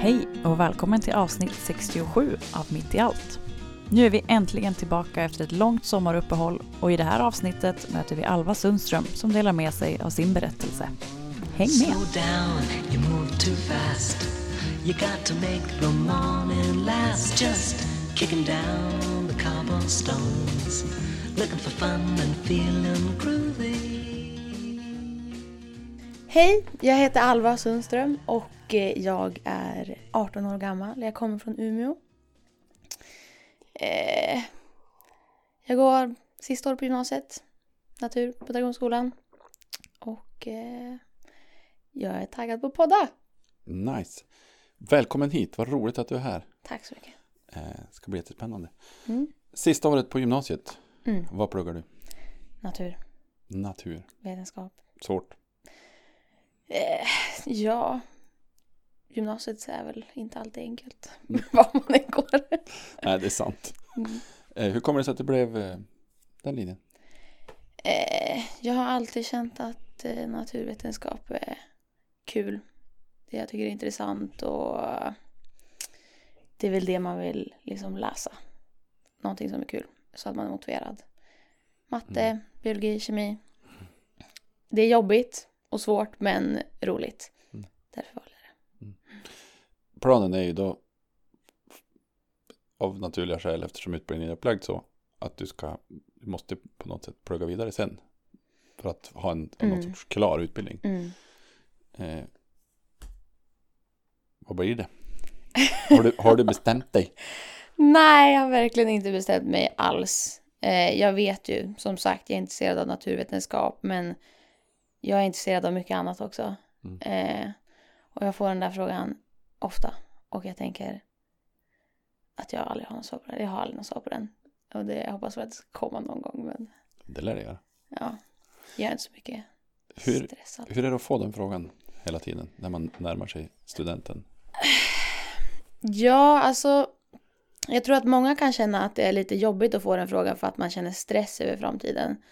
Hej och välkommen till avsnitt 67 av Mitt i allt. Nu är vi äntligen tillbaka efter ett långt sommaruppehåll och i det här avsnittet möter vi Alva Sundström som delar med sig av sin berättelse. Häng med! Slow down, Hej, jag heter Alva Sundström och eh, jag är 18 år gammal. Jag kommer från Umeå. Eh, jag går sista året på gymnasiet, natur på Dragonskolan. Och eh, jag är taggad på att podda. Nice. Välkommen hit, vad roligt att du är här. Tack så mycket. Eh, ska bli jättespännande. Mm. Sista året på gymnasiet, Mm. vad pluggar du? Natur, Natur. vetenskap. Svårt. Eh, ja, gymnasiet är väl inte alltid enkelt. Var man än går. Nej, det är sant. Mm. Eh, hur kommer det sig att det blev eh, den linjen? Eh, jag har alltid känt att eh, naturvetenskap är kul. Det jag tycker är intressant och det är väl det man vill liksom läsa. Någonting som är kul så att man är motiverad. Matte, biologi, kemi. Det är jobbigt och svårt men roligt. Mm. Därför valde jag det. Planen är ju då av naturliga skäl eftersom utbildningen är upplagd så att du ska, du måste på något sätt plugga vidare sen. För att ha en, Mm. någon sorts klar utbildning. Mm. Eh, vad blir det? Har du, har du bestämt dig? Nej, jag har verkligen inte bestämt mig alls. Eh, jag vet ju, som sagt, jag är intresserad av naturvetenskap, men jag är intresserad av mycket annat också. Mm. Eh, och jag får den där frågan ofta. Och jag tänker att jag aldrig har något svar på den. Jag har aldrig något svar på den. Och det, jag hoppas att det ska komma någon gång, men Det lär det göra. ja, jag är inte så mycket Hur- stressad. Hur är det att få den frågan hela tiden när man närmar sig studenten? Ja, alltså jag tror att många kan känna att det är lite jobbigt att få den frågan för att man känner stress över framtiden.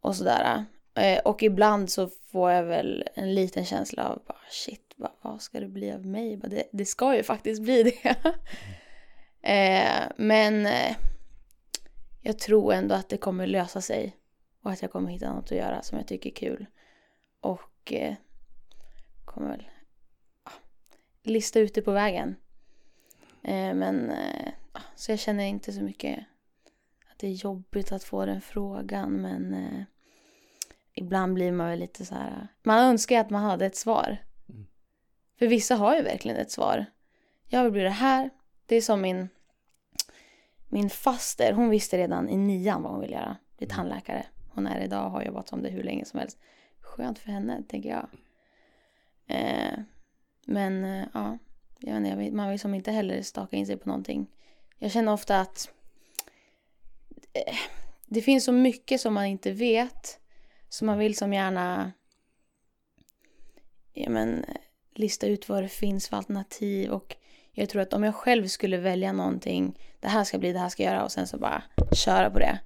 Och sådär. Eh, och ibland så får jag väl en liten känsla av bara, shit, vad, vad ska det bli av mig? Bara, Det, det ska ju faktiskt bli det. Eh, Men eh, jag tror ändå att det kommer lösa sig. Och att jag kommer hitta något att göra som jag tycker är kul. Och eh, kommer väl ja, lista ut det på vägen. Eh, men eh, ah, så jag känner inte så mycket att det är jobbigt att få den frågan. Men eh, ibland blir man väl lite så här. Man önskar ju att man hade ett svar. Mm. För vissa har ju verkligen ett svar. Jag vill bli det här. Det är som min min faster. Hon visste redan i nian vad hon ville göra. Bli tandläkare. Hon är idag och har jobbat som det hur länge som helst. Skönt för henne, tänker jag. Eh, men eh, ja, jag vet inte, man vill som inte heller staka in sig på någonting. Jag känner ofta att eh, det finns så mycket som man inte vet. Så man vill som gärna ja, men, lista ut vad det finns för alternativ. Och jag tror att om jag själv skulle välja någonting, det här ska bli, det här ska jag göra och sen så bara köra på det.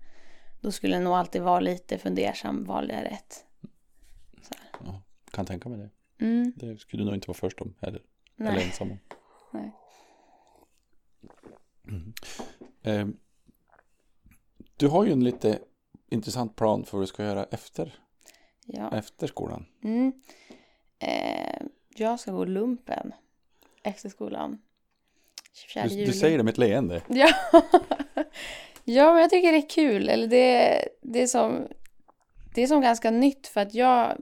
Då skulle jag nog alltid vara lite fundersam, valde jag rätt? Ja, kan tänka mig det. Mm, Det skulle du nog inte vara först om heller. nej. Eller ensam om. nej. Eh, du har ju en lite intressant plan för vad du ska göra efter, Ja. efter skolan. Mm. Eh, jag ska gå lumpen efter skolan. 24 Du, juli. du säger det med ett leende. Ja. ja, men jag tycker det är kul. Eller det, det, är som, det är som ganska nytt för att jag...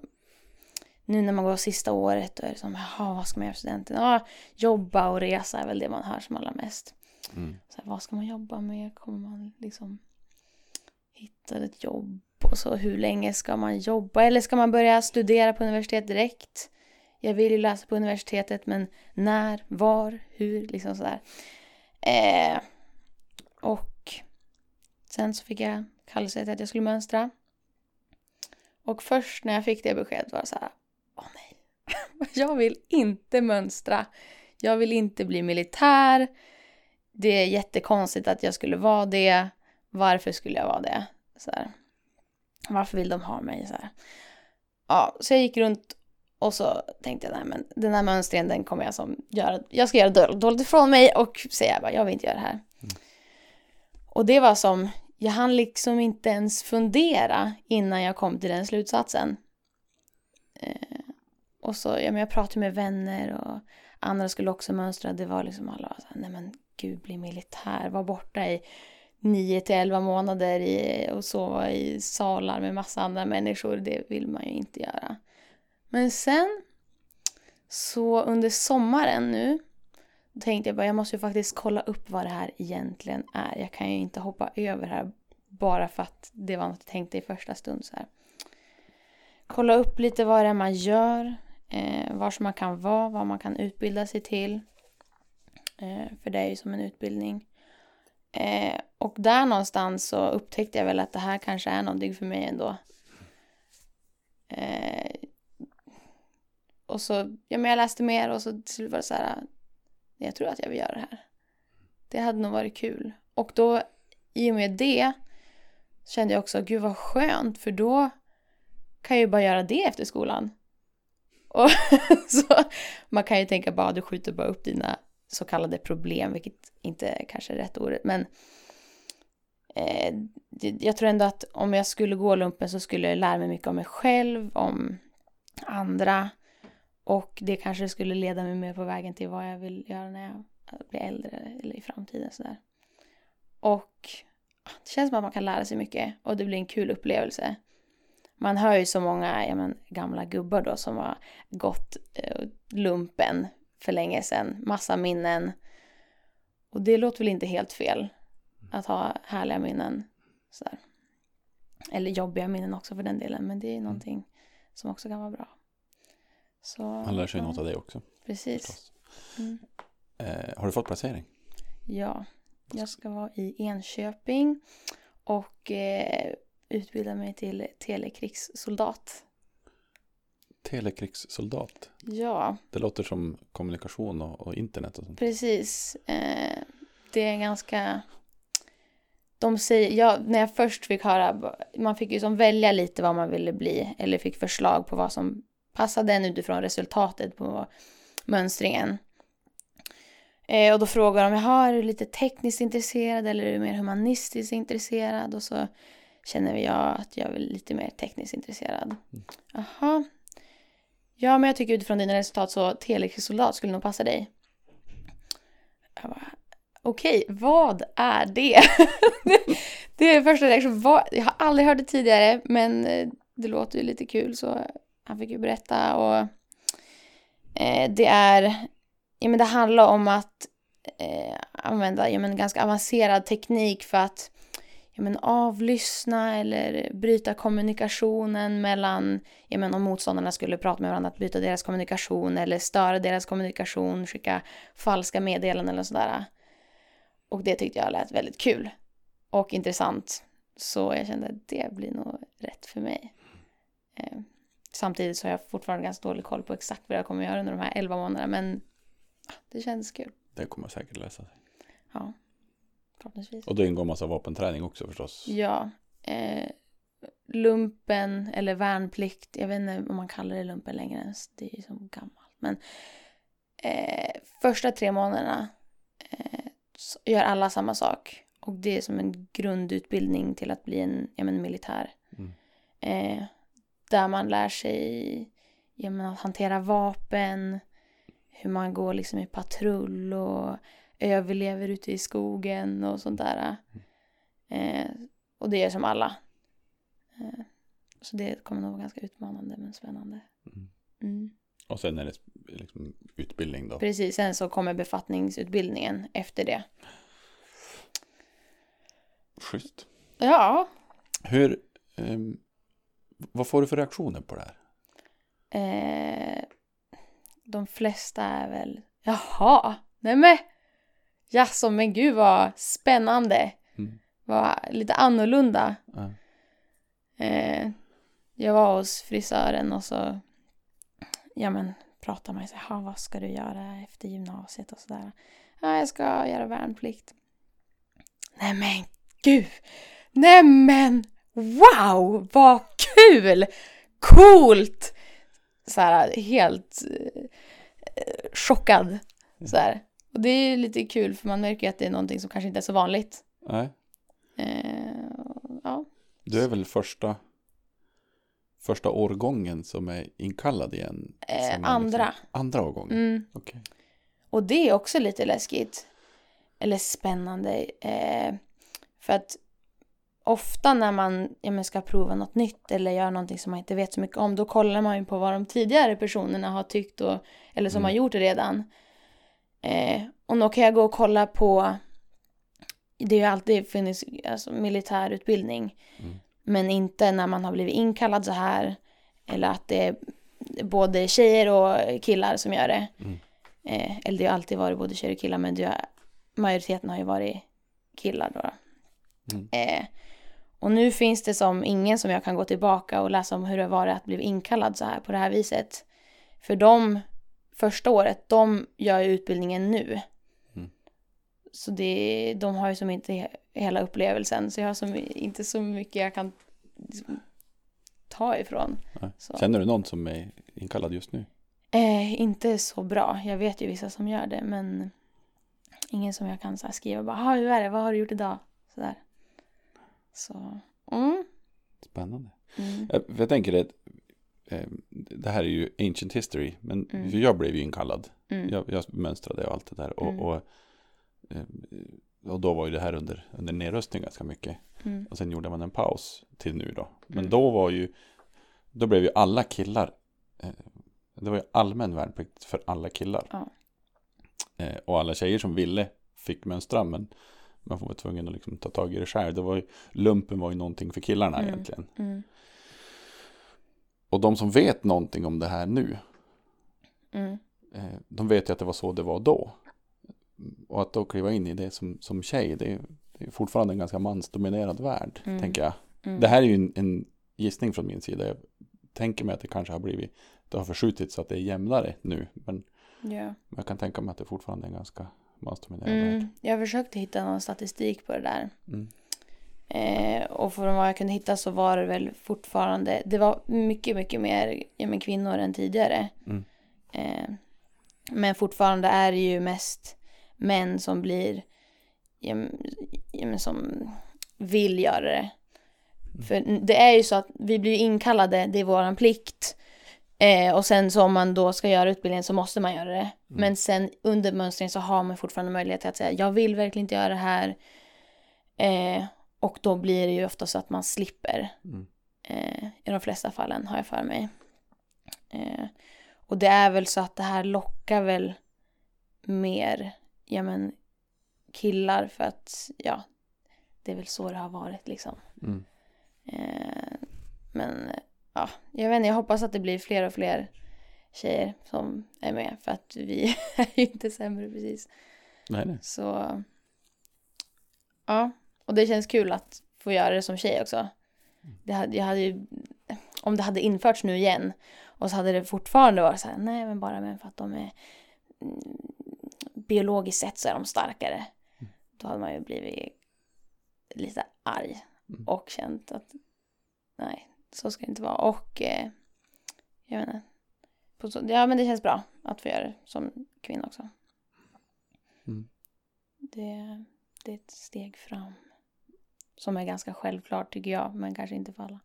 Nu när man går sista året då är det som, jaha, vad ska man göra för studenten? Ja, jobba och resa är väl det man hör som allra mest. Mm. Så här, vad ska man jobba med? Kommer man liksom hittar ett jobb? Och så hur länge ska man jobba? Eller ska man börja studera på universitet direkt? Jag vill ju läsa på universitetet men när, var, hur, liksom sådär. Eh, och sen så fick jag kallelse till att jag skulle mönstra. Och först när jag fick det beskedet var det såhär. åh nej, jag vill inte mönstra. Jag vill inte bli militär. Det är jättekonstigt att jag skulle vara det. Varför skulle jag vara det? Så här. Varför vill de ha mig? Så, här. Ja, så jag gick runt Och så tänkte jag, nej men den här mönstringen den kommer jag som göra, jag ska göra dåligt, ifrån mig och säga bara, jag vill inte göra det här. Och det var som, jag hann liksom inte ens fundera innan jag kom till den slutsatsen. Eh, och så, ja men jag pratade med vänner och andra skulle också mönstra, det var liksom alla var så här, nej men gud bli militär, var borta i 9 till 11 månader i, och sova i salar med massa andra människor, det vill man ju inte göra. Men sen så under sommaren nu då tänkte jag bara jag måste ju faktiskt kolla upp vad det här egentligen är. Jag kan ju inte hoppa över här bara för att det var något jag tänkte i första stund så här. Kolla upp lite vad det är man gör, eh, var man kan vara, vad man kan utbilda sig till. Eh, för det är ju som en utbildning. Eh, och där någonstans så upptäckte jag väl att det här kanske är någonting för mig ändå. Eh, och så, ja men jag läste mer och så till slut var det så här, jag tror att jag vill göra det här. Det hade nog varit kul. Och då, i och med det, kände jag också, gud vad skönt, för då kan jag ju bara göra det efter skolan. Och så, man kan ju tänka bara, du skjuter bara upp dina så kallade problem, vilket inte kanske är rätt ord. men eh, jag tror ändå att om jag skulle gå lumpen så skulle jag lära mig mycket om mig själv, om andra och det kanske skulle leda mig mer på vägen till vad jag vill göra när jag blir äldre eller i framtiden sådär. Och ah, det känns som att man kan lära sig mycket och det blir en kul upplevelse. Man hör ju så många ja, men, gamla gubbar då som har gått eh, lumpen för länge sedan, massa minnen. Och det låter väl inte helt fel att ha härliga minnen. Sådär. Eller jobbiga minnen också för den delen, men det är någonting som också kan vara bra. Så, Man lär sig ja, något av det också. Precis. Mm. Eh, har du fått placering? Ja, jag ska vara i Enköping och eh, utbilda mig till telekrigssoldat. Telekrigssoldat. Ja, Det låter som kommunikation och, och internet och sånt. precis. Eh, det är ganska... De säger, ja, när jag först fick höra, man fick ju som välja lite vad man ville bli eller fick förslag på vad som passade en utifrån resultatet på mönstringen. Eh, och då frågar de, jaha, är du lite tekniskt intresserad eller är du mer humanistiskt intresserad? Och så känner jag att jag är lite mer tekniskt intresserad. Jaha. Ja, men jag tycker utifrån dina resultat så telekrigssoldat skulle nog passa dig. Jag bara, Okej, vad är det? det är första reaktionen. Jag har aldrig hört det tidigare, men eh, det låter ju lite kul så han fick ju berätta och eh, det är, ja men det handlar om att eh, använda ja, men ganska avancerad teknik för att ja, men avlyssna eller bryta kommunikationen mellan, ja men om motståndarna skulle prata med varandra, att bryta deras kommunikation eller störa deras kommunikation, skicka falska meddelanden eller sådär. Och det tyckte jag lät väldigt kul och intressant. Så jag kände att det blir nog rätt för mig. Eh, samtidigt så har jag fortfarande ganska dålig koll på exakt vad jag kommer göra under de här 11 månaderna. Men det kändes kul. Det kommer säkert lösa sig. Ja, förhoppningsvis. Och då ingår massa vapenträning också förstås. Ja, eh, lumpen eller värnplikt. Jag vet inte om man kallar det lumpen längre ens. Det är ju som gammalt. Men eh, första tre månaderna eh, gör alla samma sak. Och det är som en grundutbildning till att bli en ja, men militär. Mm. Eh, där man lär sig ja, men att hantera vapen, hur man går liksom i patrull och överlever ute i skogen och sånt där. Eh, och det är som alla. Eh, så det kommer nog vara ganska utmanande men spännande. Mm. Mm. Och sen är det liksom utbildning då. Precis, sen så kommer befattningsutbildningen efter det. Schysst. Ja, Hur, ehm, vad får du för reaktioner på det här? eh, de flesta är väl, jaha, nej men, jaså men gud vad spännande. Mm. Vad lite annorlunda. Ja. Eh, jag var hos frisören och så ja men pratade man ju så här, "Ha, vad ska du göra efter gymnasiet och sådär. Ja, jag ska göra värnplikt. Nej men gud! Nej men wow, vad kul! Coolt! så här helt eh, chockad. Så här. Och det är lite kul för man märker att det är någonting som kanske inte är så vanligt. Nej, Eh, ja. du är väl första första årgången som är inkallad igen? Eh, andra. Liksom, andra årgången? Mm. Okej. Och det är också lite läskigt. Eller spännande. Eh, för att ofta när man ja, ska prova något nytt eller göra någonting som man inte vet så mycket om, då kollar man ju på vad de tidigare personerna har tyckt och, eller som Mm. har gjort det redan. Eh, och då kan jag gå och kolla på, det har ju alltid funnits alltså, militärutbildning, Mm. men inte när man har blivit inkallad så här, eller att det är både tjejer och killar som gör det. Mm. Eh, eller det har alltid varit både tjejer och killar men det har, majoriteten har ju varit killar då. Mm. Eh, och nu finns det som ingen som jag kan gå tillbaka och läsa om hur det var att bli inkallad så här på det här viset. För de första året, de gör ju utbildningen nu. Mm. Så det, de har ju som inte he- hela upplevelsen så jag har som inte så mycket jag kan liksom ta ifrån. Så. Känner du någon som är inkallad just nu? Eh, inte så bra. Jag vet ju vissa som gör det, men ingen som jag kan så skriva bara, "Ha, hur är det, vad har du gjort idag? Sådär. Så, mm. Spännande. Mm. Jag, jag tänker att eh, det här är ju ancient history, men Mm. jag blev ju inkallad. Mm. Jag, jag mönstrade och allt det där. Och, Mm. och, eh, och då var ju det här under, under nedrustning ganska mycket. Mm. Och sen gjorde man en paus till nu då. Men Mm. då var ju, då blev ju alla killar, eh, det var ju allmän värnplikt för alla killar. Ja. Eh, och alla tjejer som ville fick mönstra, men man var tvungen att liksom ta tag i det själv. Det var ju, lumpen var ju någonting för killarna Mm. egentligen. Mm. Och de som vet någonting om det här nu, Mm. eh, de vet ju att det var så det var då. Och att då kliva in i det som, som tjej, det är, det är fortfarande en ganska mansdominerad värld, Mm. tänker jag. Mm. Det här är ju en, en gissning från min sida. Jag tänker mig att det kanske har blivit, det har förskjutits så att det är jämnare nu. Men men jag kan tänka mig att det fortfarande är en ganska mansdominerad värld. Mm. Jag försökte hitta någon statistik på det där. Mm. Eh, och från vad jag kunde hitta så var det väl fortfarande, det var mycket, mycket mer ja, men kvinnor än tidigare. Mm. Eh, men fortfarande är det ju mest män som blir, ja, ja, men som vill göra det. För det är ju så att vi blir inkallade, det är våran plikt. Eh, och sen så om man då ska göra utbildningen så måste man göra det. Men sen under mönstringen så har man fortfarande möjlighet att säga jag vill verkligen inte göra det här. Eh, och då blir det ju ofta så att man slipper. Mm. Eh, I de flesta fallen har jag för mig. Eh, och det är väl så att det här lockar väl mer, ja men killar för att, ja, det är väl så det har varit liksom. Mm. Eh, men ja, jag vet inte, jag hoppas att det blir fler och fler tjejer som är med för att vi är ju inte sämre precis. Nej, nej. Så ja, och det känns kul att få göra det som tjej också. Det hade, jag hade ju, om det hade införts nu igen och så hade det fortfarande varit så här, nej men bara men för att de är mm, biologiskt sett så är de starkare. Då hade man ju blivit lite arg Mm. och känt att nej, så ska det inte vara. Och eh, jag vet inte. Ja men det känns bra att få göra det som kvinna också. Mm. Det, det är ett steg fram. Som är ganska självklart tycker jag, men kanske inte för alla.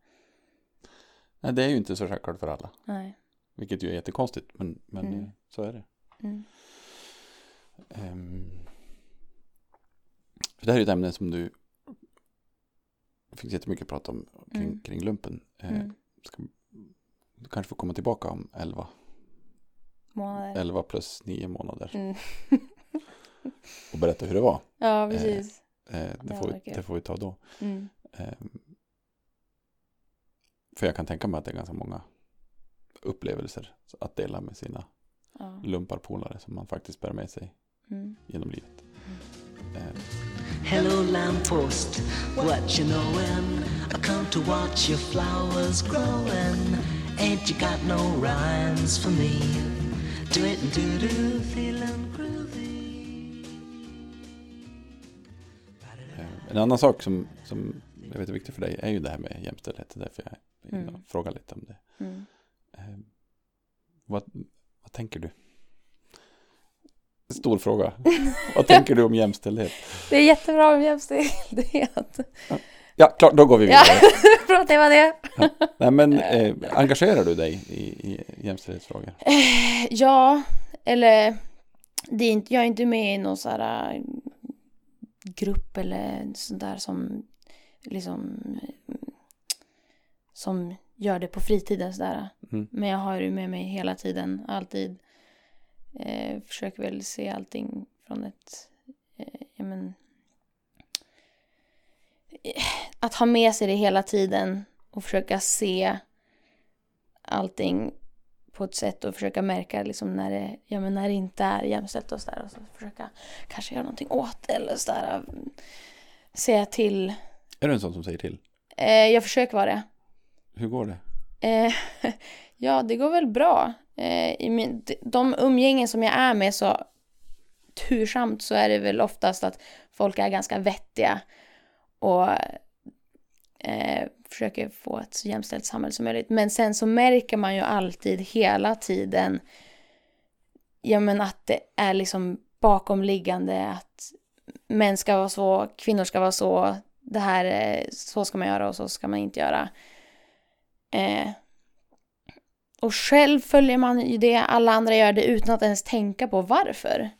nej, det är ju inte så självklart för alla. Nej. Vilket ju är jättekonstigt, men, men Mm. så är det. Mm. Ehm, för det här är ett ämne som du fick jättemycket prata om kring, Mm. kring lumpen. Eh, Mm. ska, du kanske får komma tillbaka om 11, Månader. 11 plus 9 månader Mm. och berätta hur det var. Ja, precis. Eh, det, Ja, får vi, det får vi ta då. Mm. Ehm, för jag kan tänka mig att det är ganska många upplevelser att dela med sina Ja. lumparpolare som man faktiskt bär med sig Mm. genom livet. Ehm, Hello, lamppost, what you knowin'? I come to watch your flowers growin'. Ain't you got no rhymes for me? Do it and do do, feelin' groovy. En annan sak som, som jag vet är viktig för dig är ju det här med jämställdhet. Därför jag Mm. frågar lite om det. Mm. Eh, Vad, vad tänker du? Stor fråga. vad tänker du om jämställdhet? Det är jättebra med jämställdhet. Ja, klart, då går vi Ja, vidare. bra att det var det. Nej, men eh, engagerar du dig i, i jämställdhetsfrågor? Ja, eller det är inte, jag är inte med i någon sån här grupp eller sånt där som liksom som gör det på fritiden sådär. Mm. Men jag har det med mig hela tiden, alltid. Eh, försöker väl se allting från ett, eh, ja men, eh, att ha med sig det hela tiden och försöka se allting på ett sätt och försöka märka liksom när det, ja, men när det inte är jämställt och sådär och så försöka kanske göra någonting åt det eller sådär. Säga till. Är du en sån som säger till? Eh, jag försöker vara det. Hur går det? Eh, ja, det går väl bra. Eh, i min, de- umgängen som jag är med så tursamt så är det väl oftast att folk är ganska vettiga och eh, försöker få ett så jämställt samhälle som möjligt. Men sen så märker man ju alltid hela tiden ja men att det är liksom bakomliggande att män ska vara så, kvinnor ska vara så, det här, är, så ska man göra och så ska man inte göra. Eh, och själv följer man ju det, alla andra gör det utan att ens tänka på varför.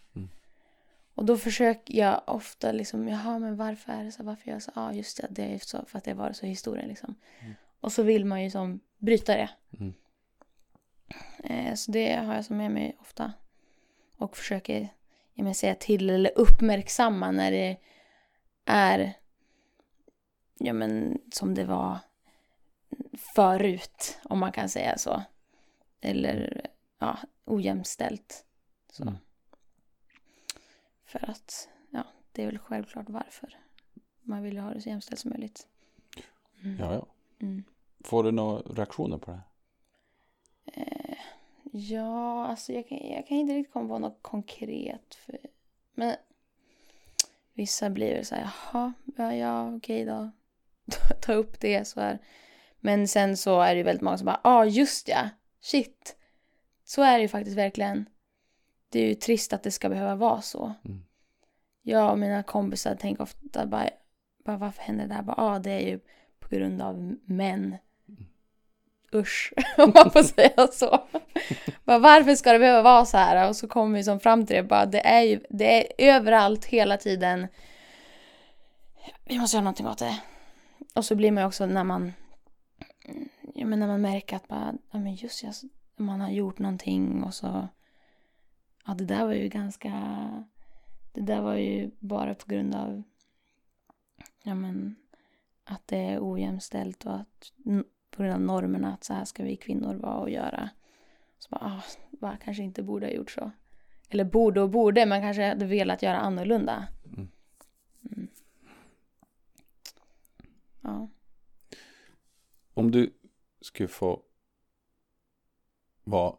Och då försöker jag ofta liksom, jaha men varför är det så, varför gör jag så? Ja just det, det är så för att det var så i historien liksom. Mm. Och så vill man ju som bryta det. Mm. Eh, så det har jag som med mig ofta. Och försöker ja, men, säga till eller uppmärksamma när det är ja men som det var förut, om man kan säga så. Eller ja, ojämställt. Så. Mm. För att, ja, det är väl självklart varför. Man vill ju ha det så jämställt som möjligt. Mm. Ja, ja. Mm. Får du några reaktioner på det? Eh, ja, alltså jag kan, jag kan inte riktigt komma på något konkret. För, men vissa blir väl så här, jaha, ja, ja okej då. Ta upp det så här. Men sen så är det ju väldigt många som bara, ja ah, just ja, shit. Så är det ju faktiskt verkligen. Det är ju trist att det ska behöva vara så. Mm. Jag och mina kompisar tänker ofta bara, bara varför händer det där? Bara, ah, det är ju på grund av män. Usch, om man får säga så. bara, varför ska det behöva vara så här? Och så kommer vi som fram till det, bara, det är ju det är överallt hela tiden. Vi måste göra någonting åt det. Och så blir man ju också när man, ja, men när man märker att bara, ja, men just ja, man har gjort någonting och så, ja det där var ju ganska, det där var ju bara på grund av, ja men, att det är ojämställt och att på grund av normerna att så här ska vi kvinnor vara och göra. Så bara, ah, bara kanske inte borde ha gjort så. Eller borde och borde, men kanske hade velat göra annorlunda. Mm. Mm. Ja. Om du skulle få vara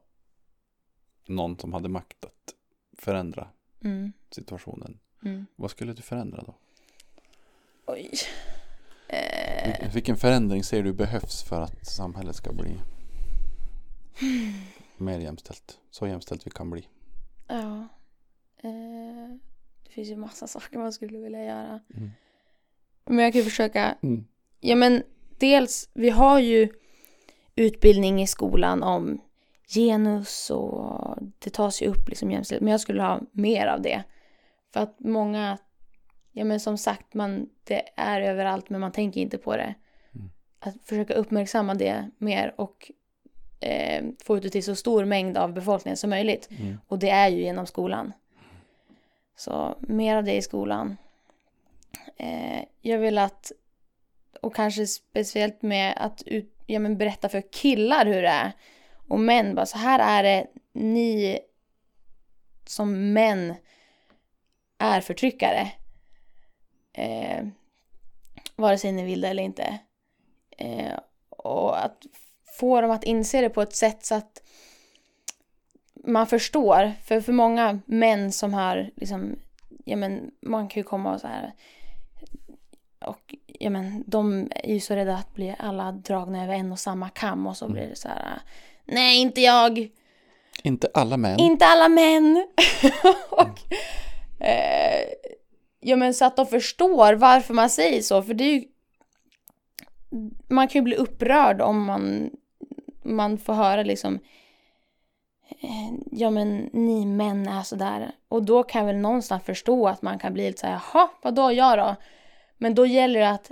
någon som hade makt att förändra Mm. situationen. Mm. Vad skulle du förändra då? Oj. Eh, Vil- Vilken förändring ser du behövs för att samhället ska bli mer jämställt? Så jämställt vi kan bli. ja. Eh, det finns ju massa saker man skulle vilja göra. Mm. Men jag kan ju försöka Mm. Ja men dels, vi har ju utbildning i skolan om genus och det tas ju upp liksom jämställdhet. Men jag skulle ha mer av det. För att många, ja men som sagt, man, det är överallt men man tänker inte på det. Mm. Att försöka uppmärksamma det mer och eh, få ut det till så stor mängd av befolkningen som möjligt. Mm. Och det är ju genom skolan. Så mer av det i skolan. Eh, jag vill att, och kanske speciellt med att ut, ja, men berätta för killar hur det är. Och män bara, så här är det, ni som män är förtryckare. Eh, vare sig ni vill det eller inte. Eh, och att få dem att inse det på ett sätt så att man förstår. För för många män som har liksom, ja men man kan ju komma och så här och ja men de är ju så rädda att bli alla dragna över en och samma kam och så blir det så här nej inte jag Inte alla män. Inte alla män. och, eh, ja men så att de förstår varför man säger så. För det är ju, man kan ju bli upprörd om man, man får höra liksom eh, Ja men ni män är sådär. Och då kan jag väl någonstans förstå att man kan bli lite såhär, jaha, vadå jag då? Men då gäller det att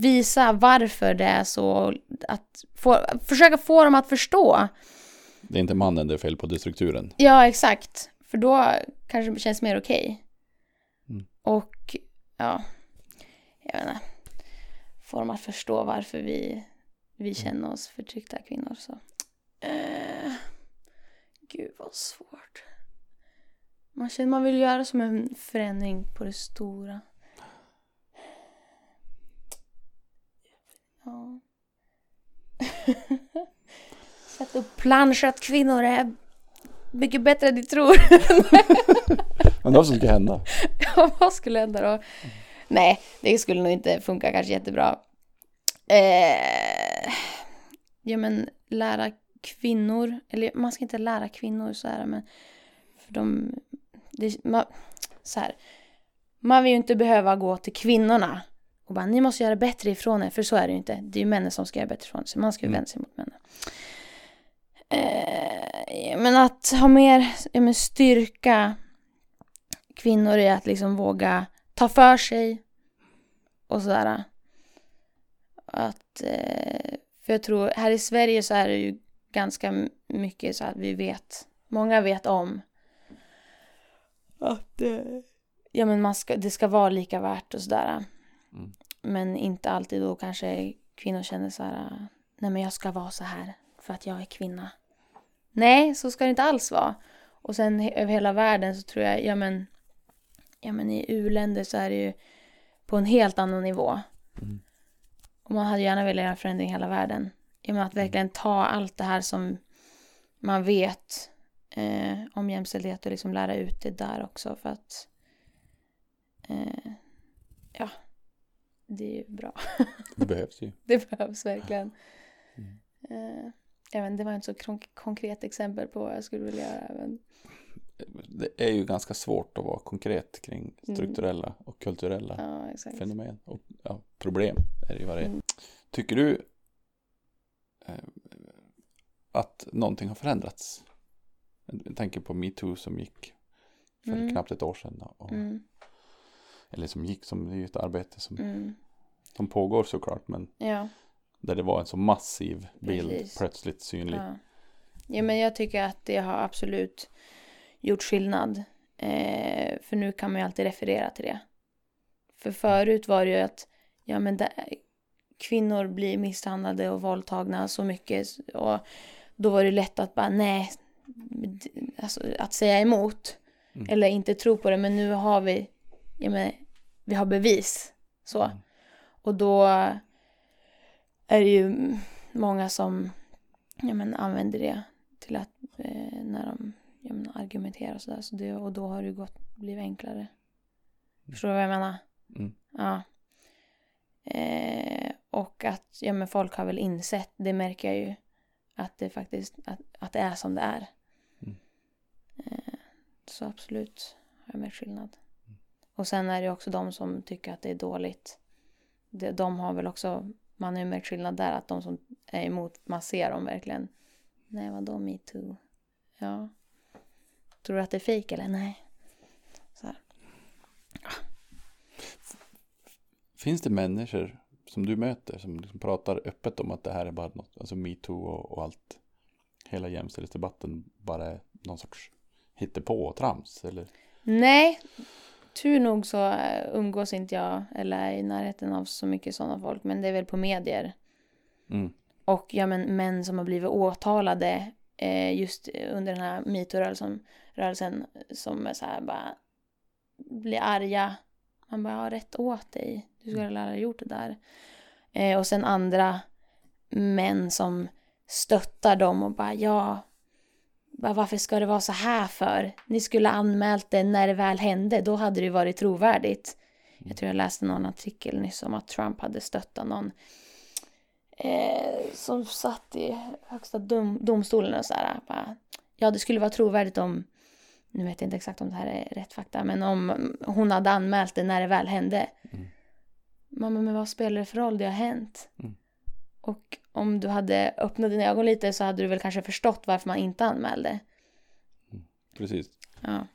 visa varför det är så. Att få, försöka få dem att förstå. Det är inte mannen det är fel på, det är strukturen. Ja, exakt. För då kanske det känns mer okej. Mm. Och, ja, jag vet inte. Få dem att förstå varför vi, vi känner oss förtryckta kvinnor. Så. Eh, gud vad svårt. Man känner man vill göra som en förändring på det stora. Ja. Sätt upp planscher att kvinnor är mycket bättre än ni tror. Men vad som ska hända? Ja, vad skulle hända då? Nej, det skulle nog inte funka kanske jättebra. Eh, ja, men lära kvinnor, eller man ska inte lära kvinnor så här, men för de, det, man, så här, man vill ju inte behöva gå till kvinnorna och bara ni måste göra bättre ifrån er, för så är det ju inte. Det är ju männen som ska göra bättre ifrån sig, man ska ju Mm. vända sig mot männen. Eh, men att ha mer men styrka kvinnor i att liksom våga ta för sig och sådär. Att, eh, för jag tror, här i Sverige så är det ju ganska mycket så att vi vet, många vet om att eh, ja, men man ska, det ska vara lika värt och sådär. Mm. Men inte alltid då kanske kvinnor känner så här, nej men jag ska vara så här för att jag är kvinna. Nej, så ska det inte alls vara. Och sen över hela världen så tror jag, ja men, ja men i u-länder så är det ju på en helt annan nivå. Mm. Och man hade gärna velat göra förändring i hela världen. Ja, men att verkligen ta allt det här som man vet eh, om jämställdhet och liksom lära ut det där också för att eh, ja, det är ju bra. Det behövs ju. Det behövs verkligen. Mm. Eh, jag vet, det var inte så konkret exempel på vad jag skulle vilja göra. Men, Det är ju ganska svårt att vara konkret kring Mm. strukturella och kulturella ja, fenomen och ja, problem är det ju vad det är. Mm. Tycker du eh, att någonting har förändrats? Jag tänker på metoo som gick för Mm. knappt ett år sedan. Och, Mm, Eller som gick, som det är ju ett arbete som, mm, som pågår såklart. Men ja, där det var en så massiv bild Precis. plötsligt synlig. ja. ja, men jag tycker att det har absolut gjort skillnad. Eh, för nu kan man ju alltid referera till det. För förut var det ju att ja, men det, kvinnor blir misshandlade och våldtagna så mycket. Och då var det lätt att bara nej, alltså, att säga emot. Mm. Eller inte tro på det. Men nu har vi, ja, men, vi har bevis. Så. Mm. Och då är det ju många som ja, men, använder det till att eh, när de ja, men, argumenterar och sådär. Så det, och då har det gått, blivit enklare. Förstår du vad jag menar? Mm. Ja. Eh, och att ja, men folk har väl insett, det märker jag ju, att det faktiskt att, att det är som det är. Mm. Eh, så absolut har jag märkt skillnad. Och sen är det också de som tycker att det är dåligt. De, har väl också, man har ju märkt skillnad där, att de som är emot, man ser dem verkligen. Nej, vadå metoo? Ja. Tror du att det är fejk eller? Nej. Så här. Finns det människor som du möter som liksom pratar öppet om att det här är bara något, alltså metoo och, och allt, hela jämställdhetsdebatten bara är någon sorts hittepå och trams eller? Nej, tur nog så eh, umgås inte jag eller är i närheten av så mycket sådana folk. Men det är väl på medier. Mm. Och ja, men män som har blivit åtalade eh, just under den här metoo-rörelsen rörelsen, som är så här bara blir arga. Man bara, ja rätt åt dig. Du skulle aldrig ha gjort det där. Eh, och sen andra män som stöttar dem och bara, ja, varför ska det vara så här för? Ni skulle anmält det när det väl hände, då hade det varit trovärdigt. Jag tror jag läste någon artikel nyss om att Trump hade stöttat någon eh, som satt i högsta dom, domstolen och så här, bara, ja det skulle vara trovärdigt om, nu vet jag inte exakt om det här är rätt fakta, men om hon hade anmält det när det väl hände. Mm. Mamma, men vad spelar det för roll? Det har hänt. Mm. Och om du hade öppnat dina ögon lite så hade du väl kanske förstått varför man inte anmälde. Precis. Ja,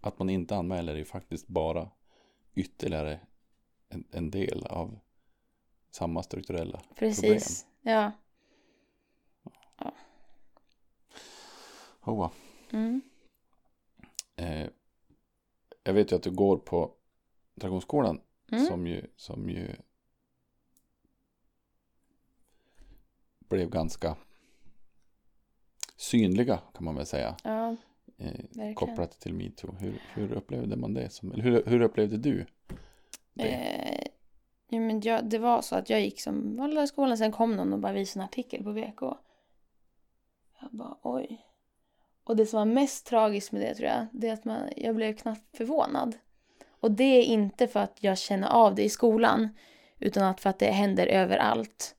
Att man inte anmäler är ju faktiskt bara ytterligare en, en del av samma strukturella precis. Ja. Hoa. Mm. Eh, jag vet ju att du går på Dragonskolan Mm. som, ju, som ju blev ganska synliga kan man väl säga. Ja, Eh, kopplat till metoo. Hur, hur upplevde man det? Som, eller hur, hur upplevde du det? Eh, ja, men jag, det var så att jag gick som vanliga i skolan, sen kom någon och bara visade en artikel på VK. Jag bara oj. Och det som var mest tragiskt med det tror jag, det är att man, jag blev knappt förvånad. Och det är inte för att jag känner av det i skolan, utan att för att det händer överallt.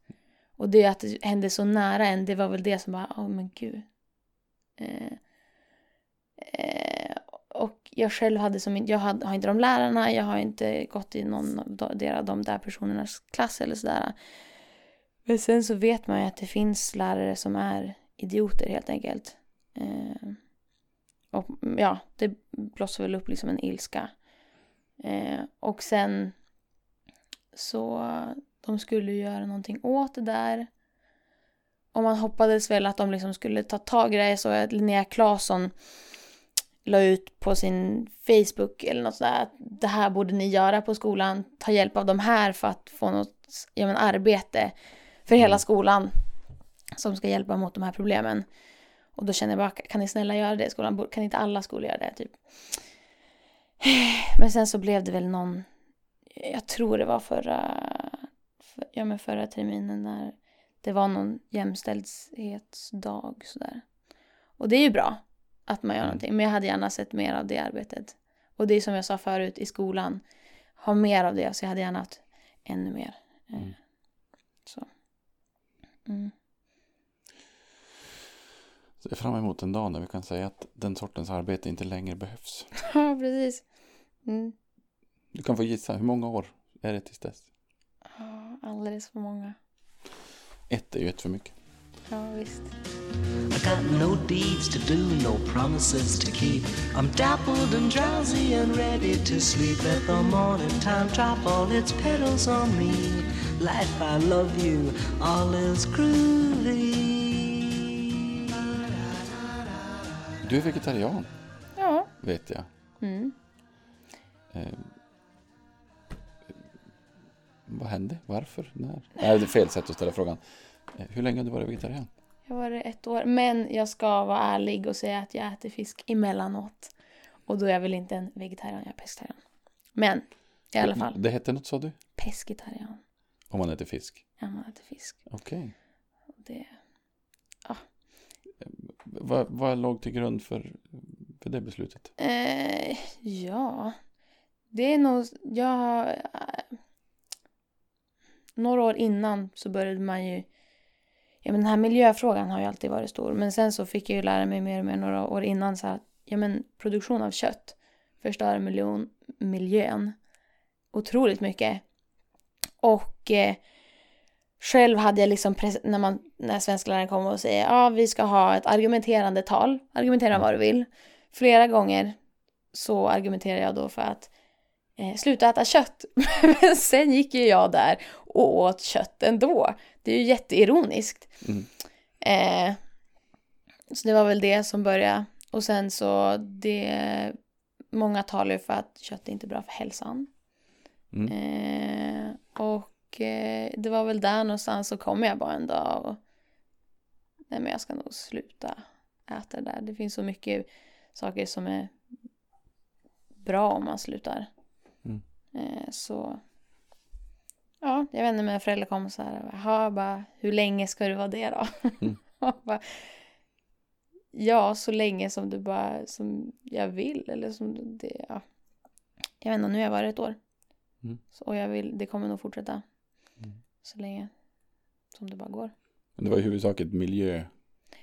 Och det att det hände så nära en, det var väl det som bara, åh men gud. Eh, eh, och jag själv hade som jag hade, har inte de lärarna, jag har inte gått i någon av de, de, de där personernas klass eller sådär. Men sen så vet man ju att det finns lärare som är idioter helt enkelt. Eh, och ja, det blossar väl upp liksom en ilska. Eh, och sen så de skulle göra någonting åt det där. Och man hoppades väl att de liksom skulle ta tag i det. Så att Linnea Claesson la ut på sin Facebook eller något sådär att det här borde ni göra på skolan. Ta hjälp av de här för att få något ja, men arbete för hela Mm. skolan som ska hjälpa mot de här problemen. Och då känner jag bara, kan ni snälla göra det i skolan? Kan inte alla skolor göra det? Typ. Men sen så blev det väl någon, jag tror det var förra, för, ja men förra terminen när det var någon jämställdhetsdag sådär. Och det är ju bra att man gör Mm. någonting, men jag hade gärna sett mer av det arbetet. Och det är som jag sa förut i skolan, ha mer av det, så jag hade gärna haft ännu mer. Eh, Mm. Så. Mm. Ser fram emot en dag när vi kan säga att den sortens arbete inte längre behövs. Ja, precis. Mm. Du kan få gissa, hur många år är det tills dess? Ja, alldeles för många. Ett är ju ett för mycket. Ja, visst. I got no deeds to do, no promises to keep. I'm dappled and drowsy and ready to sleep. Let the morning time drop all its petals on me. Life, I love you, all is groovy. Du är vegetarian, Ja. vet jag. Mm. Eh, vad hände? Varför? När? Nej, det är fel sätt att ställa frågan. Eh, hur länge har du varit vegetarian? Jag var det ett år. Men jag ska vara ärlig och säga att jag äter fisk emellanåt. Och då är jag väl inte en vegetarian, jag är pescetarian. Men i alla fall, Det hette något sa du? pescetarian. Om man äter fisk? Ja, man äter fisk. Okej. Och Det, Vad, vad låg till grund för, för det beslutet? eh, ja, det är nog, jag, eh, några år innan så började man ju, ja men den här miljöfrågan har ju alltid varit stor. Men sen så fick jag ju lära mig mer och mer några år innan så att, ja men produktion av kött förstör miljon, miljön otroligt mycket. Och eh, själv hade jag liksom, när, man, när svenskläraren kom och säger ja vi ska ha ett argumenterande tal, argumentera vad du vill. Flera gånger så argumenterar jag då för att eh, sluta äta kött. Men sen gick ju jag där och åt kött ändå. Det är ju jätteironiskt. Mm. Eh, så det var väl det som började. Och sen så det, många talar ju för att kött är inte bra för hälsan. Mm. Eh, och eh, det var väl där någonstans så kom jag bara en dag och nej men jag ska nog sluta äta det där. Det finns så mycket saker som är bra om man slutar. Mm. Eh, så ja, jag vet inte, mina föräldrar kom så här, jaha, bara, hur länge ska du vara det då? Mm. Bara, ja, så länge som du bara, som jag vill eller som det, ja. Jag vet inte, nu har jag varit ett år. Mm. Så, och jag vill, det kommer nog fortsätta. Mm. Så länge som det bara går. Men det var i huvudsak ett miljö...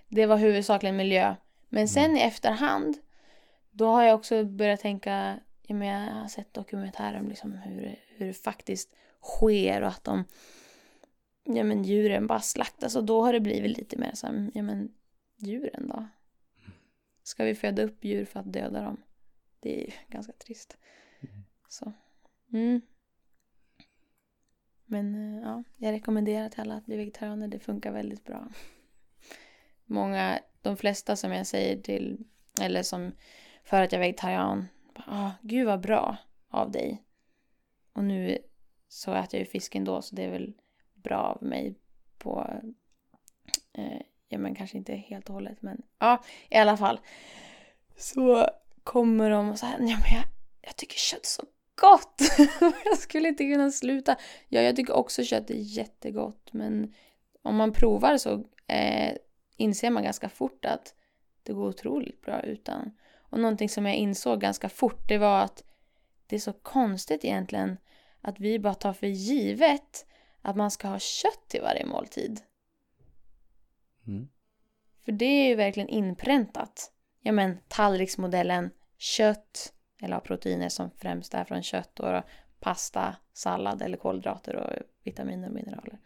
det var huvudsakligen miljö. Men sen i efterhand, då har jag också börjat tänka, ja, men jag har sett dokumentärer om liksom hur, hur det faktiskt sker och att de, ja men djuren bara slaktas och då har det blivit lite mer så här, ja men djuren då? Ska vi föda upp djur för att döda dem? Det är ju ganska trist. Så, mm. Men eh, ja, jag rekommenderar till alla att bli vegetarianer. Det funkar väldigt bra. Många, de flesta som jag säger till, eller som för att jag är vegetarian, ah, gud vad bra av dig. Och nu så äter jag ju fisk ändå så det är väl bra av mig på, eh, ja men kanske inte helt och hållet men ja i alla fall. Så kommer de och säger, ja men jag, jag tycker kött är så gott. jag skulle inte kunna sluta. Ja, jag tycker också kött är jättegott men om man provar så eh, inser man ganska fort att det går otroligt bra utan. Och någonting som jag insåg ganska fort det var att det är så konstigt egentligen att vi bara tar för givet att man ska ha kött till varje måltid. Mm. För det är ju verkligen inpräntat. Ja men tallriksmodellen, kött, eller proteiner som främst är från kött och pasta, sallad eller kolhydrater och vitaminer och mineraler.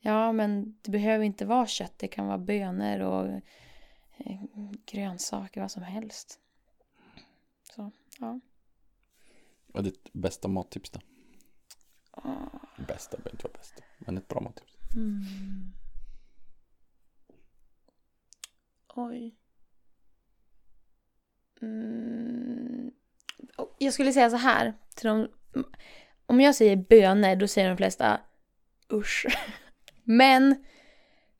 Ja men det behöver inte vara kött, det kan vara bönor och grönsaker, vad som helst. Så, ja. Vad är ditt bästa mattips då? Ah, Bästa behöver inte vara bästa, men ett bra mattips. Mm. Oj. Mm. Oh, Jag skulle säga så här. Till de, om jag säger bönor, då säger de flesta usch. Men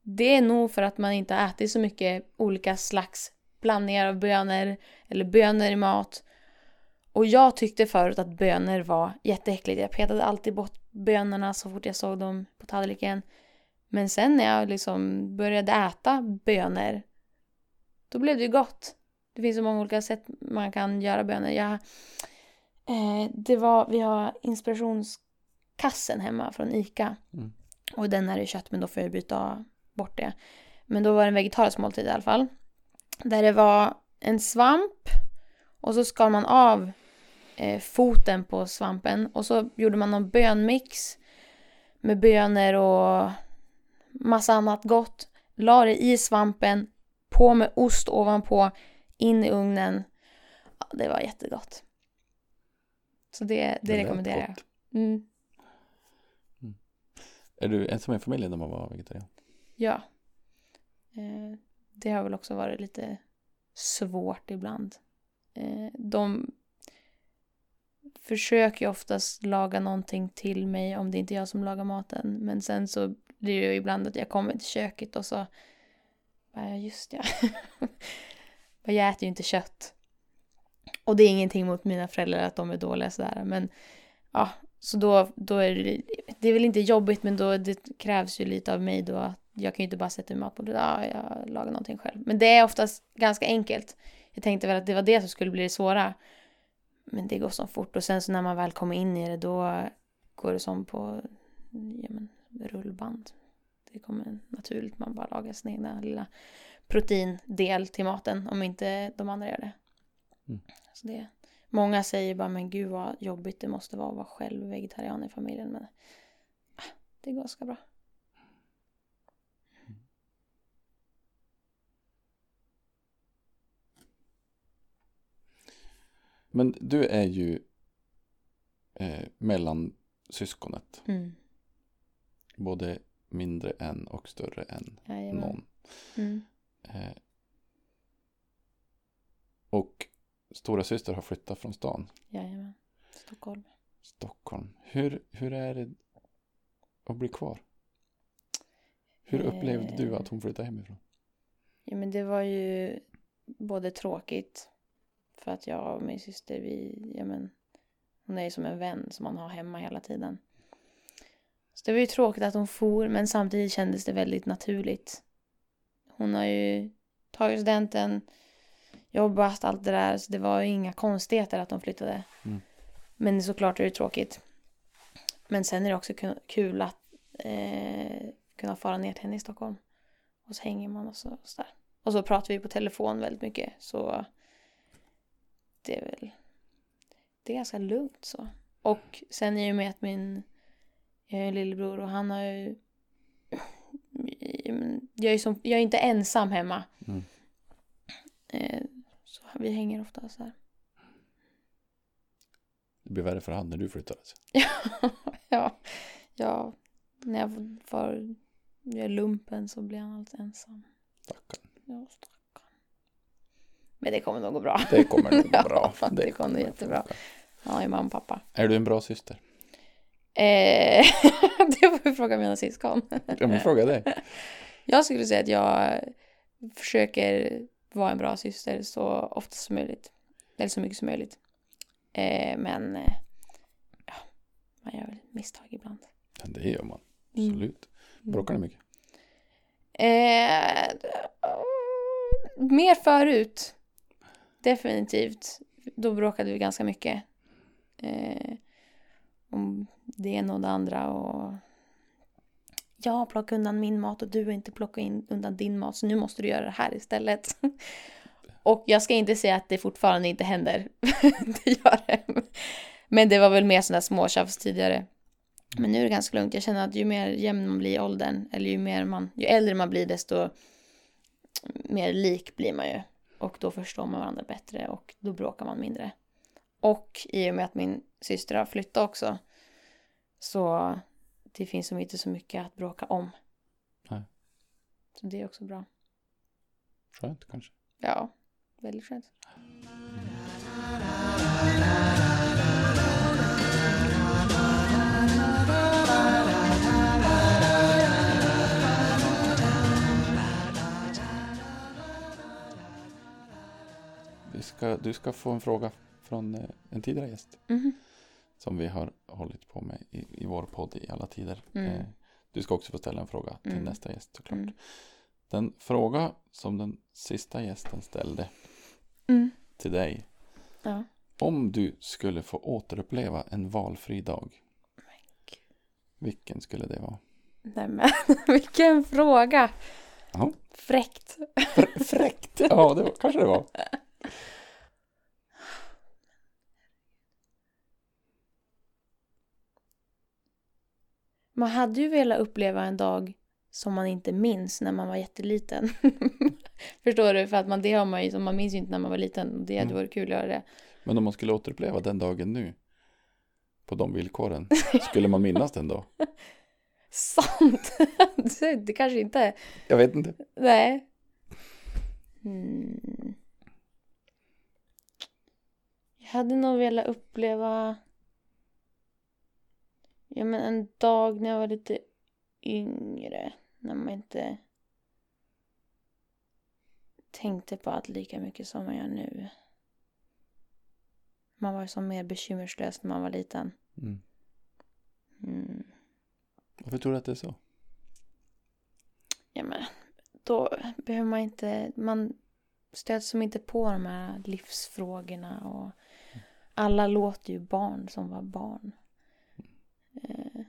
det är nog för att man inte har ätit så mycket olika slags blandningar av bönor eller bönor i mat. Och jag tyckte förut att bönor var jätteäckligt. Jag petade alltid bort bönorna så fort jag såg dem på tallriken. Men sen när jag liksom började äta bönor, då blev det ju gott. Det finns så många olika sätt man kan göra bönor. Jag, eh, det var, vi har inspirationskassen hemma från ICA. Mm. Och den är det kött, men då får jag byta bort det. Men då var det en vegetarisk måltid i alla fall. Där det var en svamp och så skar man av eh, foten på svampen och så gjorde man någon bönmix med bönor och massa annat gott. La det i svampen, på med ost ovanpå, in i ugnen. Ja, det var jättegott. Så det, det, lät rekommenderar jag. gott. Mm, Är du ensam i familjen när man var vegetarian? Ja. Eh, det har väl också varit lite svårt ibland. Eh, de försöker ju oftast laga någonting till mig om det inte är jag som lagar maten. Men sen så blir det ju ibland att jag kommer till köket och så bara, ja just ja. Jag äter ju inte kött. Och det är ingenting mot mina föräldrar att de är dåliga sådär. Men ja, så då, då är det, det är väl inte jobbigt men då det krävs ju lite av mig då. att jag kan ju inte bara sätta mig mat på det. Ja, jag lagar någonting själv. Men det är oftast ganska enkelt. Jag tänkte väl att det var det som skulle bli det svåra. Men det går så fort och sen så när man väl kommer in i det då går det som på ja, men, rullband. Det kommer naturligt, man bara lagar sin egna lilla proteindel till maten om inte de andra gör det. Mm. Så det många säger bara men gud vad jobbigt det måste vara att vara själv vegetarian i familjen men ah, det går ganska bra. Men du är ju eh, mellan syskonet. Mm. Både mindre än och större än Jajamän. någon. Mm. Eh, och stora syster har flyttat från stan, Jajamän. Stockholm. Stockholm. Hur, hur är det att bli kvar? Hur Eh. upplevde du att hon flyttade hemifrån? Ja men det var ju både tråkigt för att jag och min syster vi, ja men hon är ju som en vän som man har hemma hela tiden. Så det var ju tråkigt att hon for men samtidigt kändes det väldigt naturligt. Hon har ju tagit studenten, jobbat, allt det där så det var ju inga konstigheter att hon flyttade. Mm. Men såklart är det tråkigt. Men sen är det också ku- kul att eh, kunna fara ner till henne i Stockholm och Och så hänger man och så, så där. Och så pratar vi på telefon väldigt mycket. Så det är väl, det är ganska lugnt så. Och sen i och med att min, jag är en lillebror och han har ju, jag är, som, jag är inte ensam hemma. Mm. Eh, så vi hänger ofta så här. Det blir värre för han när du flyttar. Alltså. ja, ja, när jag får gör lumpen så blir han alltid ensam. Stackarn. Ja, stackarn. Men det kommer nog gå bra. Det kommer nog gå Ja, bra. det kommer nog jättebra. Har ju mamma och pappa. Är du en bra syster? Eh, det får vi fråga mina syskon. Jag vill fråga dig. Jag skulle säga att jag försöker vara en bra syster så ofta som möjligt. Eller så mycket som möjligt. Eh, men eh, ja, man gör väl misstag ibland. Men det gör man. Mm. Absolut. Bråkar ni mycket? Mer förut. Definitivt. Då bråkade vi ganska mycket. Eh, om det ena och det andra och jag plockar undan min mat och du har inte plockat in undan din mat så nu måste du göra det här istället. och jag ska inte säga att det fortfarande inte händer. det gör det. Men det var väl mer sådana småtjafs tidigare. Men nu är det ganska lugnt. Jag känner att ju mer jämn man blir i åldern, eller ju, mer man, ju äldre man blir, desto mer lik blir man ju. Och då förstår man varandra bättre och då bråkar man mindre. Och i och med att min syster har flyttat också, så det finns som inte så mycket att bråka om. Nej. Så det är också bra. Skönt kanske. Ja, väldigt skönt. Ska, du ska få en fråga från eh, en tidigare gäst. Mhm. Som vi har hållit på med i, i vår podd i alla tider. Mm. Eh, Du ska också få ställa en fråga till Mm. nästa gäst såklart. Mm. Den fråga som den sista gästen ställde Mm. till dig. Ja. Om du skulle få återuppleva en valfri dag. Vilken skulle det vara? Nej men, vilken fråga! Ja. Fräckt. Fr- fräckt! Ja, det var, kanske det var. Man hade ju velat uppleva en dag som man inte minns när man var jätteliten. Förstår du? För att man, det har man ju, man minns ju inte när man var liten. Det hade Mm. varit kul att göra det. Men om man skulle återuppleva den dagen nu. På de villkoren. Skulle man minnas den då? Sant! det, det kanske inte... Jag vet inte. Nej. Mm. Jag hade nog velat uppleva... Ja men en dag när jag var lite yngre. När man inte tänkte på allt lika mycket som man gör nu. Man var ju som mer bekymmerslös när man var liten. Mm. Mm. Varför tror du att det är så? Ja men då behöver man inte, man stöts som inte på de här livsfrågorna och alla låter ju barn som var barn. Eh,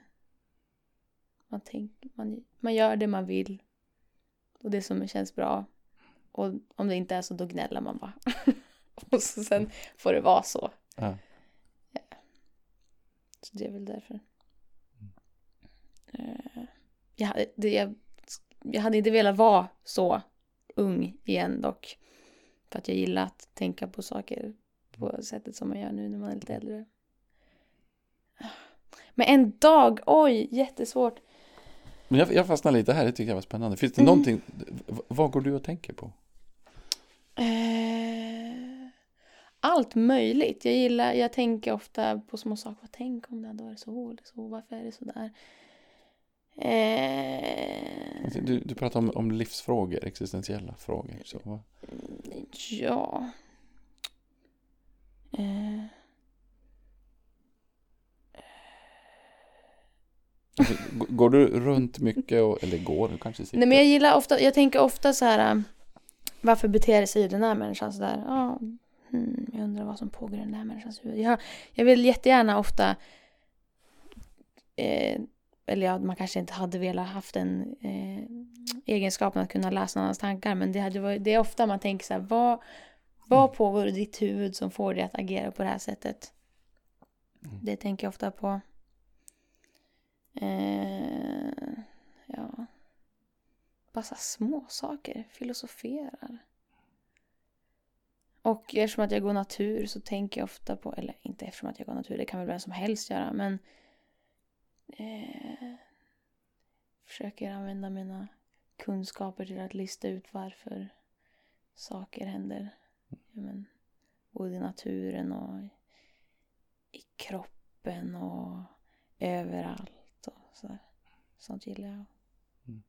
man, tänker, man, man gör det man vill och det som känns bra. Och om det inte är så då gnäller man bara. och så sen får det vara så. Ja. Så det är väl därför. Eh, jag, hade- det, jag, jag hade inte velat vara så ung igen dock. För att jag gillar att tänka på saker på sättet som man gör nu när man är lite äldre. Men en dag, oj, jättesvårt. Men jag, jag fastnar lite här, det tycker jag var spännande. Finns det Mm. någonting, vad går du och tänker på? Eh, allt möjligt. Jag gillar, jag tänker ofta på små saker. Tänk om det hade varit så eller så. Varför är det så där? Eh, Du, du pratar om, om livsfrågor, existentiella frågor. Så, vad- ja. Eh, alltså, g- går du runt mycket, och, eller går, du kanske sitter? nej men jag gillar ofta, jag tänker ofta så här. äh, Varför beter sig den här människan så där? Ja, hmm, jag undrar vad som pågår i den här människans huvud. Jag, jag vill jättegärna ofta eh, eller ja, man kanske inte hade velat haft den eh, egenskapen att kunna läsa någon annans tankar. Men det, hade varit, det är ofta man tänker så här, vad, vad pågår i ditt huvud som får dig att agera på det här sättet? Mm. Det tänker jag ofta på. Eh, ja. Bara små saker. Filosoferar. Och eftersom att jag går natur så tänker jag ofta på, eller inte eftersom att jag går natur, det kan väl vem som helst göra, men eh, försöker använda mina kunskaper till att lista ut varför saker händer. Ja, men, både i naturen och i kroppen och överallt och sådär. Sånt gillar jag. Mm.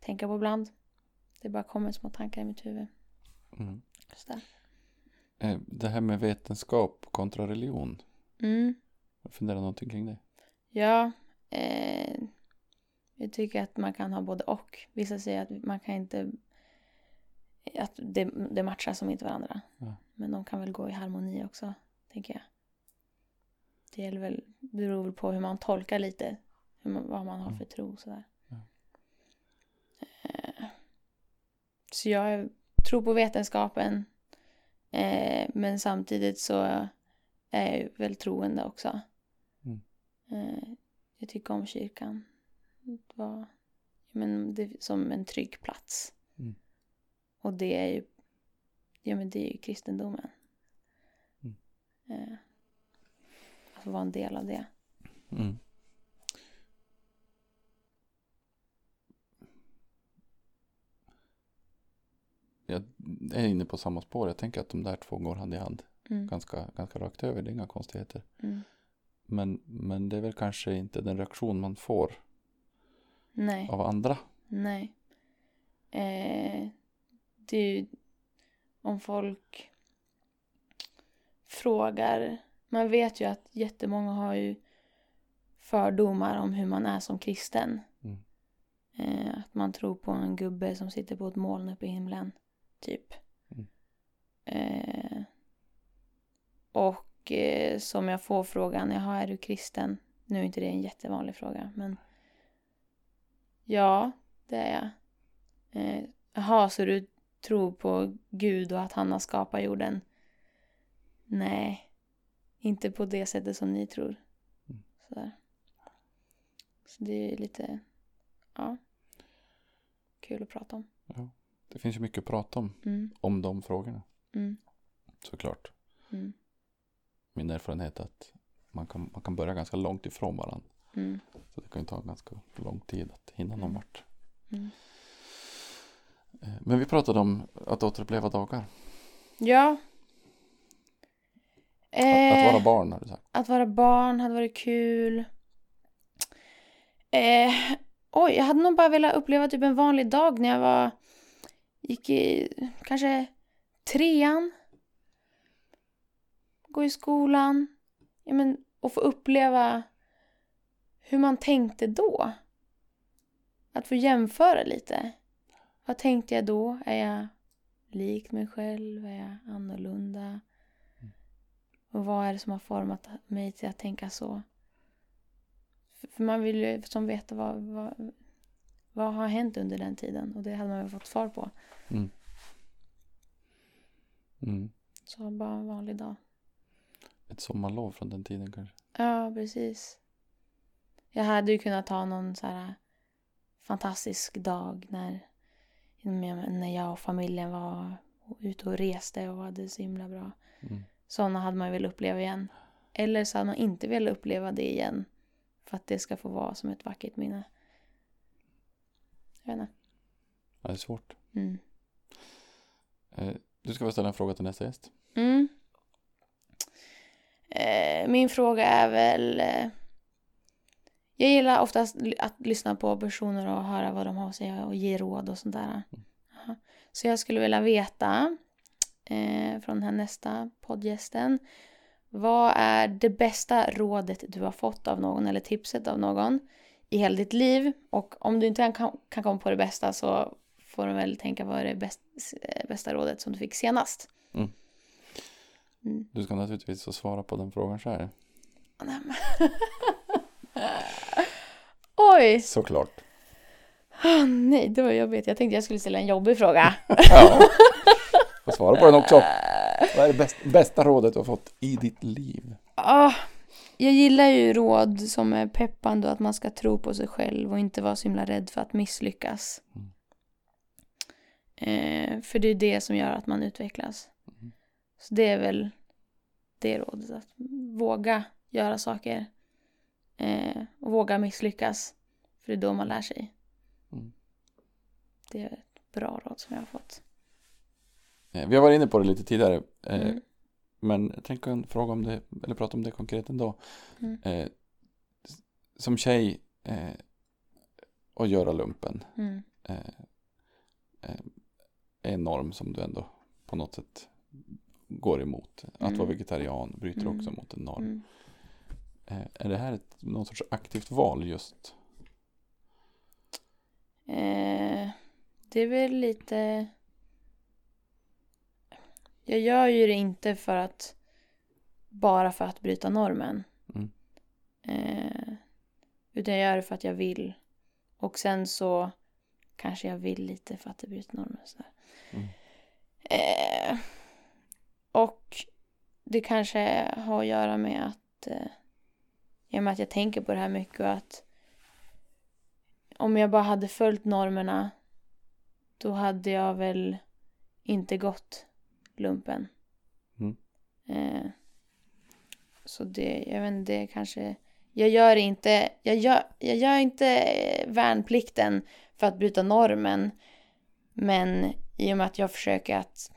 Tänka på ibland. Det bara kommer små tankar i mitt huvud. Mm. Eh, Det här med vetenskap kontra religion. Mm. Funderar någonting kring det. Ja, eh, jag tycker att man kan ha både och. Vissa säger att man kan inte, att det, det matchar som inte varandra. Ja. Men de kan väl gå i harmoni också, tänker jag. Det gäller väl, beror väl på hur man tolkar lite, hur man, vad man har Mm. för tro och sådär. Ja. Eh, så jag tror på vetenskapen, eh, men samtidigt så är jag väl troende också. Mm. Eh, jag tycker om kyrkan. Det var men det, som en trygg plats. Mm. Och det är ju, ja, men det är ju kristendomen. Mm. Att få vara en del av det. Mm. Jag är inne på samma spår. Jag tänker att de där två går hand i hand. Mm. Ganska, ganska rakt över. Det är inga konstigheter. Mm. Men, men det är väl kanske inte den reaktion man får Nej. av andra. Nej. Eh, det är ju om folk frågar. Man vet ju att jättemånga har ju fördomar om hur man är som kristen. Mm. Eh, att man tror på en gubbe som sitter på ett moln uppe i himlen. Typ. Mm. Eh, och eh, som jag får frågan, jaha är du kristen? Nu är inte det en jättevanlig fråga men Ja, det är jag. Eh, Jaha, så du tror på Gud och att han har skapat jorden? Nej, inte på det sättet som ni tror. Mm. Sådär. Så det är lite, ja, kul att prata om. Ja. Det finns ju mycket att prata om. Mm, Om de frågorna. mm, Såklart. mm, Min erfarenhet är att man kan, man kan börja ganska långt ifrån varandra. mm, Så det kan ju ta ganska lång tid att hinna någon Mm. vart. mm. Eh, Men vi pratade om att återuppleva dagar. Ja. Att, att vara Eh, barn har du sagt. Att vara barn hade varit kul. Eh, oj, jag hade nog bara velat uppleva typ en vanlig dag när jag var... Gick i kanske trean. Gå i skolan. Ja, men, och få uppleva hur man tänkte då. Att få jämföra lite. Vad tänkte jag då? Är jag lik mig själv? Är jag annorlunda? Och vad är det som har format mig till att tänka så? För- man vill ju som veta vad, vad, vad har hänt under den tiden. Och det hade man väl fått svar på. Mm. Mm. Så bara en vanlig dag. Ett sommarlov från den tiden kanske. Ja, precis. Jag hade ju kunnat ta någon så här fantastisk dag när, när jag och familjen var ute och reste och hade det så himla bra. Mm. Sådana hade man velat uppleva igen. Eller så hade man inte velat uppleva det igen. För att det ska få vara som ett vackert minne. Jag vet inte. Ja, det är svårt. Mm. Eh, Du ska få ställa en fråga till nästa gäst. Mm. Eh, min fråga är väl... Eh, jag gillar oftast att lyssna på personer och höra vad de har att säga och ge råd och sånt där. Jaha. Så jag skulle vilja veta från den här nästa poddgästen. Vad är det bästa rådet du har fått av någon eller tipset av någon i hela ditt liv? Och om du inte kan, kan komma på det bästa så får du väl tänka vad är det bäst, eh, bästa rådet som du fick senast? Mm. Mm. Du ska naturligtvis få svara på den frågan själv. Oj! Såklart. Ah, nej, det var jobbigt. Jag tänkte jag skulle ställa en jobbig fråga. Ja. Får svara på den också. Vad är det bäst, bästa rådet du har fått i ditt liv? Ah, jag gillar ju råd som är peppande och att man ska tro på sig själv och inte vara så himla rädd för att misslyckas. Mm. Eh, för det är det som gör att man utvecklas. Mm. Så det är väl det rådet. Att våga göra saker. Eh, och våga misslyckas. För det är då man lär sig. Mm. Det är ett bra råd som jag har fått. Eh, Vi har varit inne på det lite tidigare. eh, Mm. Men jag tänker en fråga om det, eller prata om det konkret ändå. Mm. Eh, som tjej eh, och göra lumpen Mm. eh, eh, är en norm som du ändå på något sätt går emot. Att Mm. vara vegetarian bryter Mm. också mot en norm. Mm. Eh, är det här ett, någon sorts aktivt val just? Eh, det är väl lite... Jag gör ju det inte för att... Bara för att bryta normen. Mm. Eh, utan jag gör det för att jag vill. Och sen så kanske jag vill lite för att det bryter normen. Mm. Eh, och det kanske har att göra med att... Eh, I och med att jag tänker på det här mycket och att om jag bara hade följt normerna då hade jag väl inte gått lumpen. Mm. Eh, så det, jag vet inte, det kanske... Jag gör inte, jag gör, jag gör inte värnplikten för att bryta normen. Men i och med att jag försöker att,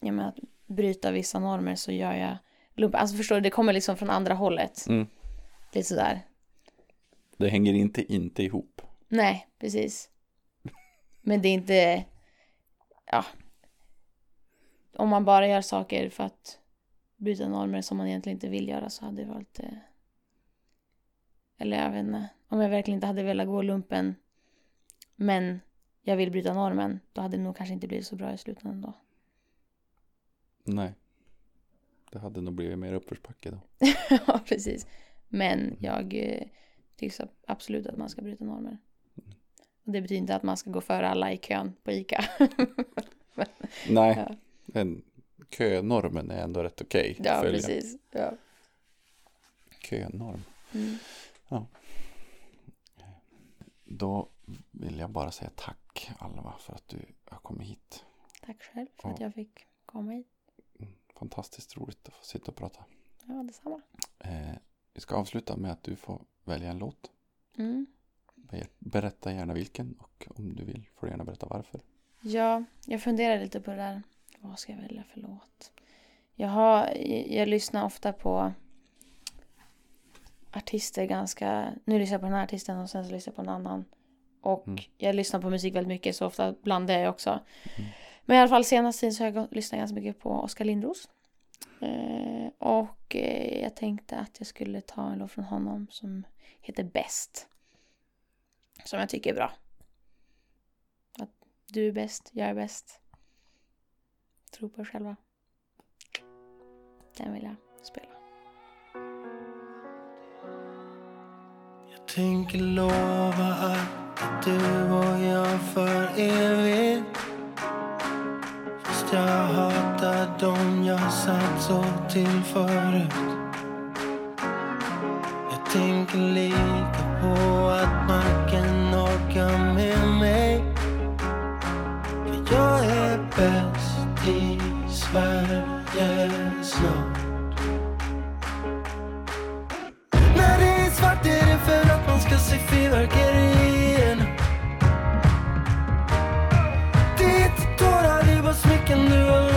i och med att bryta vissa normer så gör jag lumpen. Alltså förstår du, det kommer liksom från andra hållet. Mm. Lite sådär. Det hänger inte inte ihop. Nej, precis. Men det är inte... Ja. Om man bara gör saker för att bryta normer som man egentligen inte vill göra så hade det varit... eh, Eller jag vet inte. Om jag verkligen inte hade velat gå lumpen men jag vill bryta normen då hade det nog kanske inte blivit så bra i slutändan då. Nej. Det hade nog blivit mer uppförsbacke då. ja, precis. Men jag eh, tycker absolut att man ska bryta normer. Och det betyder inte att man ska gå före alla i kön på ICA. Nej, Ja. Den könormen är ändå rätt okej. att ja, precis. Ja. Könorm. Mm. Då vill jag bara säga tack Alva för att du har kommit hit. Tack själv för att Ja. jag fick komma hit. Fantastiskt roligt att få sitta och prata. Ja, detsamma. Eh, vi ska avsluta med att du får välja en låt. Mm. Be- Berätta gärna vilken och om du vill får du gärna berätta varför. Ja, jag funderar lite på det där. Vad ska jag välja för låt? Jag, har, jag lyssnar ofta på artister ganska... Nu lyssnar jag på den här artisten och sen så lyssnar jag på en annan. Och Mm. jag lyssnar på musik väldigt mycket så ofta blandar jag också. Mm. Men i alla fall senaste tiden så har jag lyssnat ganska mycket på Oskar Lindros. Eh, och eh, jag tänkte att jag skulle ta en låt från honom som heter Bäst. Som jag tycker är bra. Att du är bäst, jag är bäst. Tro på er själva. Den vill jag spela. Jag tänker lova att du och jag för evigt Fast jag hatar dem jag satt så till förut Jag tänker lika på att Sverige snart När det är svart är det för att man ska se fyrverkerierna Det är inte tårar, det är bara smycken du har